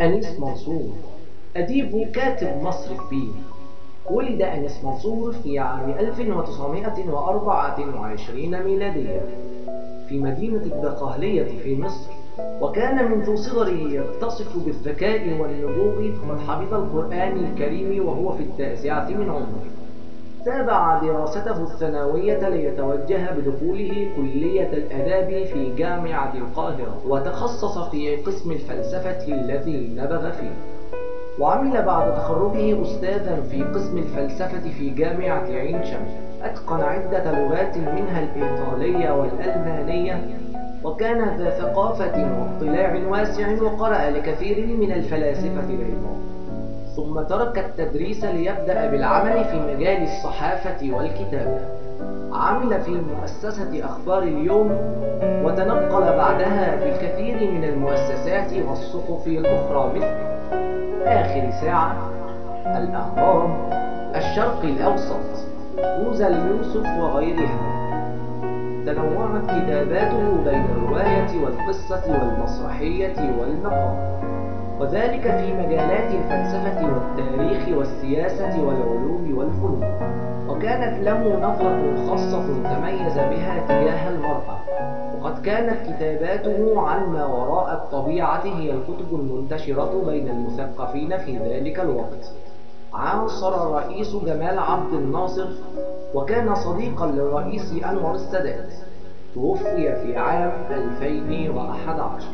أنيس منصور أديب وكاتب مصري كبير ولد أنيس منصور في عام 1924 ميلاديا في مدينة الدقهلية في مصر وكان منذ صغره يتصف بالذكاء والنبوغ فقد حفظ القرآن الكريم وهو في التاسعة من عمره. تابع دراسته الثانوية ليتوجه بدخوله كلية الآداب في جامعة القاهرة وتخصص في قسم الفلسفة الذي نبغ فيه. وعمل بعد تخرجه أستاذا في قسم الفلسفة في جامعة عين شمس أتقن عدة لغات منها الإيطالية والألمانية وكان ذا ثقافة واطلاع واسع وقرأ لكثير من الفلاسفة العظام ثم ترك التدريس ليبدأ بالعمل في مجال الصحافة والكتابة. عمل في مؤسسة أخبار اليوم وتنقل بعدها في الكثير من المؤسسات والصحف الأخرى مثل آخر ساعة الأهرام الشرق الأوسط موزة اليوسف وغيرها. تنوعت كتاباته بين الرواية والقصة والمسرحية والمقام وذلك في مجالات الفلسفة والسياسة والعلوم والفنون. وكانت له نظرة خاصة تميز بها تجاه المرأة. وقد كانت كتاباته عن ما وراء الطبيعة هي الكتب المنتشرة بين المثقفين في ذلك الوقت. عاصر الرئيس جمال عبد الناصر وكان صديقا للرئيس أنور السادات. توفي في عام 2011